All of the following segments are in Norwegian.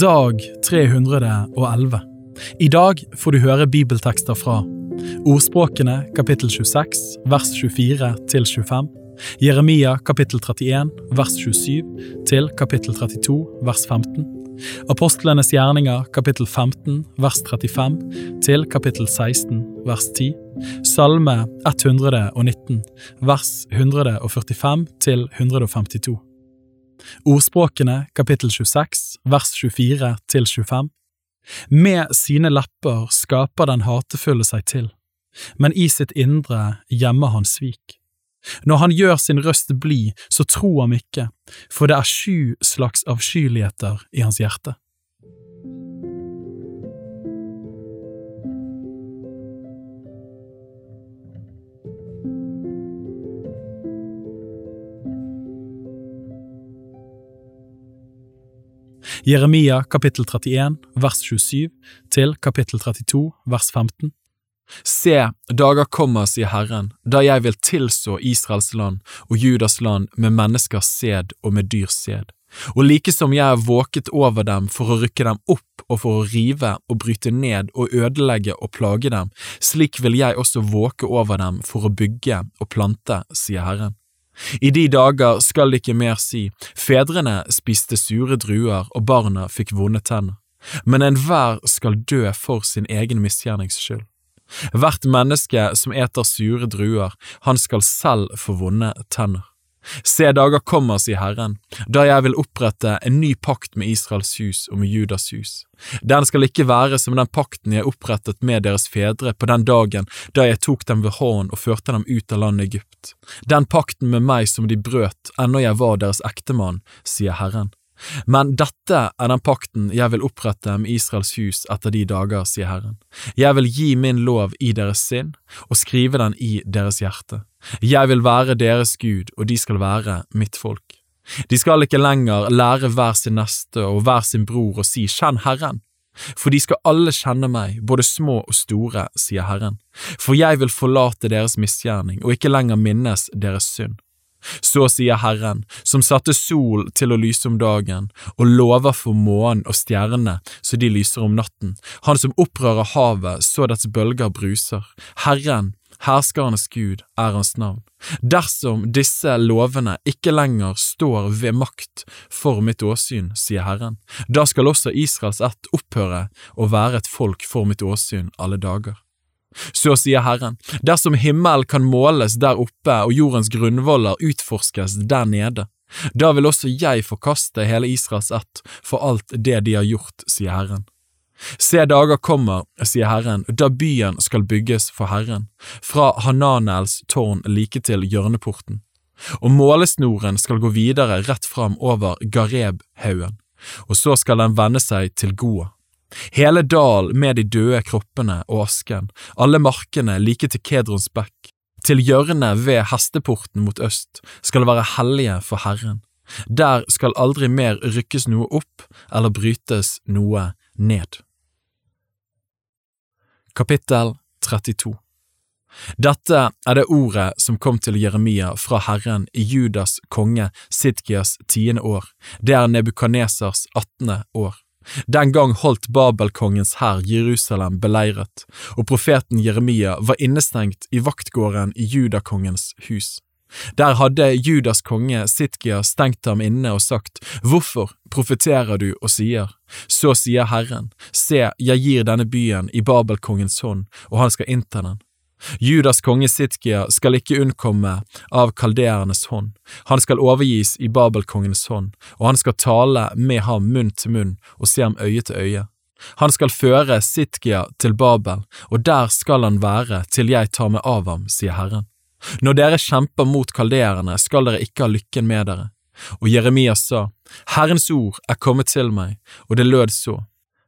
Dag 311. I dag får du høre bibeltekster fra Ordspråkene kapittel 26 vers 24 til 25, Jeremia kapittel 31 vers 27 til kapittel 32 vers 15, Apostlenes gjerninger kapittel 15 vers 35 til kapittel 16 vers 10, Salme 119 vers 145 til 152. Ordspråkene kapittel 26 vers 24 til 25. Med sine lepper skaper den hatefulle seg til, men i sitt indre gjemmer han svik. Når han gjør sin røst blid, så tro ham ikke, for det er sju slags avskyeligheter i hans hjerte. Jeremia kapittel 31 vers 27 til kapittel 32 vers 15. Se, dager kommer, sier Herren, da jeg vil tilså Israels land og Judas land med menneskers sæd og med dyrs sæd. Og like som jeg har våket over dem for å rykke dem opp og for å rive og bryte ned og ødelegge og plage dem, slik vil jeg også våke over dem for å bygge og plante, sier Herren. I de dager skal det ikke mer si, fedrene spiste sure druer og barna fikk vonde tenner, men enhver skal dø for sin egen misgjernings skyld. Hvert menneske som eter sure druer, han skal selv få vonde tenner. Se, dager kommer, sier Herren, da jeg vil opprette en ny pakt med Israels hus og med Judas hus. Den skal ikke være som den pakten jeg opprettet med deres fedre på den dagen da jeg tok dem ved hånden og førte dem ut av landet Egypt. Den pakten med meg som de brøt ennå jeg var deres ektemann, sier Herren. Men dette er den pakten jeg vil opprette med Israels hus etter de dager, sier Herren. Jeg vil gi min lov i deres sinn og skrive den i deres hjerte. Jeg vil være deres Gud, og de skal være mitt folk. De skal ikke lenger lære hver sin neste og hver sin bror å si Kjenn Herren. For de skal alle kjenne meg, både små og store, sier Herren. For jeg vil forlate deres misgjerning og ikke lenger minnes deres synd. Så sier Herren, som satte sol til å lyse om dagen, og lover for månen og stjernene så de lyser om natten, han som opprører havet så dets bølger bruser, Herren, herskarenes Gud, er hans navn. Dersom disse lovene ikke lenger står ved makt for mitt åsyn, sier Herren, da skal også Israels ett opphøre å være et folk for mitt åsyn alle dager. Så sier Herren, dersom himmelen kan måles der oppe og jordens grunnvoller utforskes der nede, da vil også jeg forkaste hele Israels ett for alt det de har gjort, sier Herren. Se dager kommer, sier Herren, da byen skal bygges for Herren, fra Hananels tårn like til hjørneporten, og målesnoren skal gå videre rett fram over Gareb-haugen, og så skal den vende seg til Goa. Hele dal med de døde kroppene og asken, alle markene like til Kedrons bekk, til hjørnet ved hesteporten mot øst, skal være hellige for Herren. Der skal aldri mer rykkes noe opp eller brytes noe ned. Kapittel 32 Dette er det ordet som kom til Jeremia fra Herren i Judas konge Sidkias tiende år, det er Nebukanesers attende år. Den gang holdt Babelkongens hær Jerusalem beleiret, og profeten Jeremia var innestengt i vaktgården i Judakongens hus. Der hadde Judas konge Sitkia stengt ham inne og sagt, Hvorfor profeterer du og sier, Så sier Herren, Se, jeg gir denne byen i Babelkongens hånd, og han skal innta den. Judas konge Sitkia skal ikke unnkomme av kaldeernes hånd, han skal overgis i Babelkongens hånd, og han skal tale med ham munn til munn og se ham øye til øye. Han skal føre Sitkia til Babel, og der skal han være til jeg tar meg av ham, sier Herren. Når dere kjemper mot kaldeerne, skal dere ikke ha lykken med dere. Og Jeremia sa, Herrens ord er kommet til meg, og det lød så.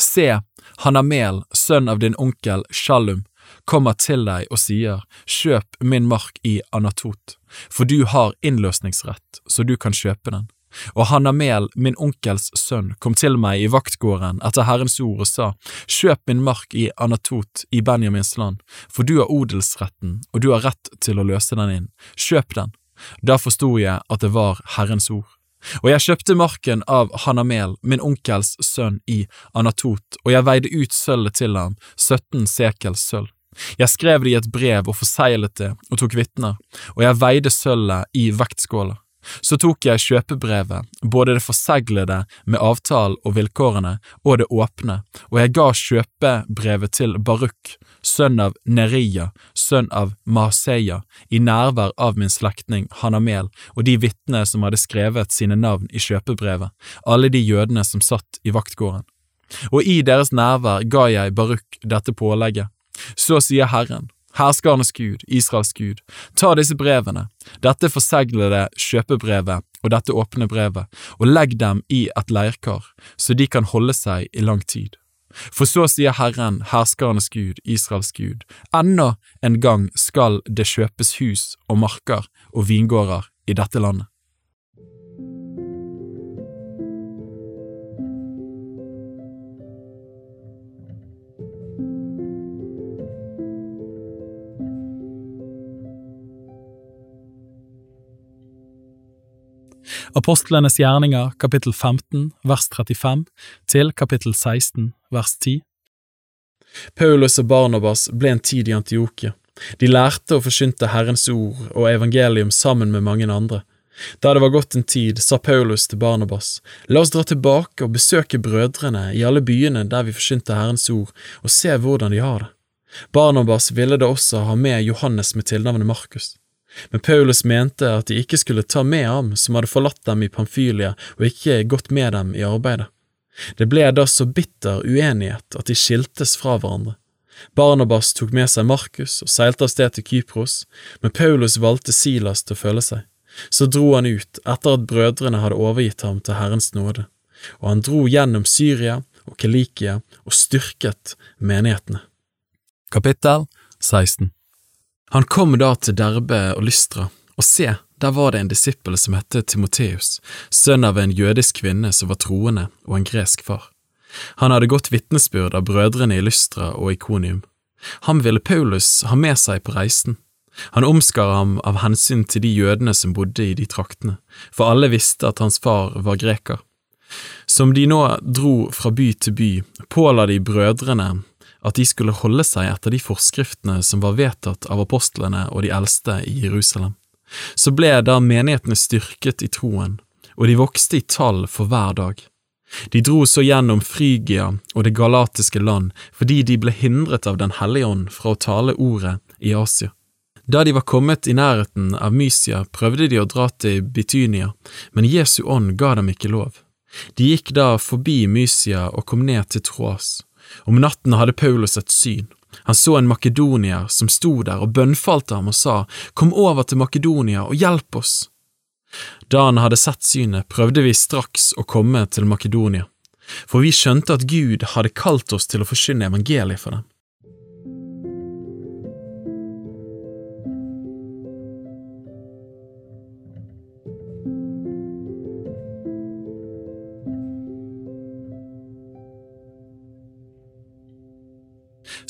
Se, Hanamel, sønn av din onkel Shalum, kommer til deg og sier, kjøp min mark i Anatot, for du har innløsningsrett, så du kan kjøpe den. Og Hanamel, min onkels sønn, kom til meg i vaktgården etter Herrens ord og sa, kjøp min mark i Anatot i Benjamins land, for du har odelsretten, og du har rett til å løse den inn, kjøp den. Da forsto jeg at det var Herrens ord. Og jeg kjøpte marken av Hanamel, min onkels sønn, i Anatot, og jeg veide ut sølvet til ham, 17 sekels sølv. Jeg skrev det i et brev og forseglet det og tok vitner, og jeg veide sølvet i vektskåla. Så tok jeg kjøpebrevet, både det forseglede med avtalen og vilkårene, og det åpne, og jeg ga kjøpebrevet til Baruk, sønn av Neria, sønn av Maseia, i nærvær av min slektning Hanamel og de vitnene som hadde skrevet sine navn i kjøpebrevet, alle de jødene som satt i vaktgården. Og i deres nærvær ga jeg Baruk dette pålegget. Så sier Herren, Herskernes Gud, Israels Gud, ta disse brevene, dette forseglede kjøpebrevet og dette åpne brevet, og legg dem i et leirkar, så de kan holde seg i lang tid. For så sier Herren, herskernes Gud, Israels Gud, enda en gang skal det kjøpes hus og marker og vingårder i dette landet. Apostlenes gjerninger kapittel 15 vers 35 til kapittel 16 vers 10. Paulus og Barnabas ble en tid i Antiokia. De lærte og forsynte Herrens ord og evangelium sammen med mange andre. Da det var gått en tid, sa Paulus til Barnabas, la oss dra tilbake og besøke brødrene i alle byene der vi forsynte Herrens ord, og se hvordan de har det. Barnabas ville da også ha med Johannes med tilnavnet Markus. Men Paulus mente at de ikke skulle ta med ham som hadde forlatt dem i Pamfylia og ikke gått med dem i arbeidet. Det ble da så bitter uenighet at de skiltes fra hverandre. Barnabas tok med seg Markus og seilte av sted til Kypros, men Paulus valgte Silas til å følge seg. Så dro han ut etter at brødrene hadde overgitt ham til Herrens nåde, og han dro gjennom Syria og Kelikia og styrket menighetene. Kapittel 16 han kom da til Derbe og Lystra, og se, der var det en disippel som het Timoteus, sønn av en jødisk kvinne som var troende og en gresk far. Han hadde gått vitnesbyrd av brødrene i Lystra og Ikonium. Han ville Paulus ha med seg på reisen. Han omskar ham av hensyn til de jødene som bodde i de traktene, for alle visste at hans far var greker. Som de nå dro fra by til by, påla de brødrene at de skulle holde seg etter de forskriftene som var vedtatt av apostlene og de eldste i Jerusalem. Så ble da menighetene styrket i troen, og de vokste i tall for hver dag. De dro så gjennom Frygia og det galatiske land fordi de ble hindret av Den hellige ånd fra å tale ordet i Asia. Da de var kommet i nærheten av Mysia, prøvde de å dra til Bitynia, men Jesu ånd ga dem ikke lov. De gikk da forbi Mysia og kom ned til Troas. Om natten hadde Paulus et syn. Han så en makedonier som sto der og bønnfalte ham og sa, Kom over til Makedonia og hjelp oss. Da han hadde sett synet, prøvde vi straks å komme til Makedonia, for vi skjønte at Gud hadde kalt oss til å forkynne evangeliet for dem.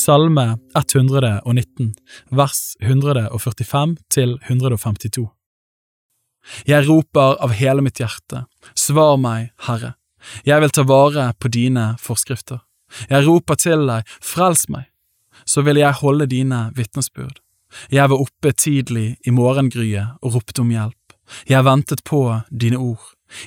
Salme 119, vers 145 til 152. Jeg roper av hele mitt hjerte, svar meg, Herre, jeg vil ta vare på dine forskrifter. Jeg roper til deg, frels meg, så vil jeg holde dine vitnesbyrd. Jeg var oppe tidlig i morgengryet og ropte om hjelp. Jeg ventet på dine ord.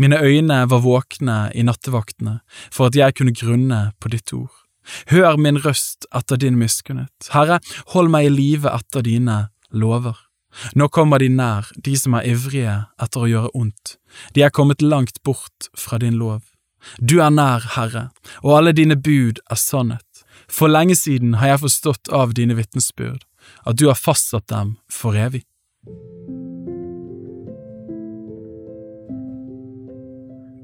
Mine øyne var våkne i nattevaktene for at jeg kunne grunne på ditt ord. Hør min røst etter din miskunnhet. Herre, hold meg i live etter dine lover. Nå kommer de nær, de som er ivrige etter å gjøre ondt. De er kommet langt bort fra din lov. Du er nær, Herre, og alle dine bud er sannhet. For lenge siden har jeg forstått av dine vitnesbyrd, at du har fastsatt dem for evig.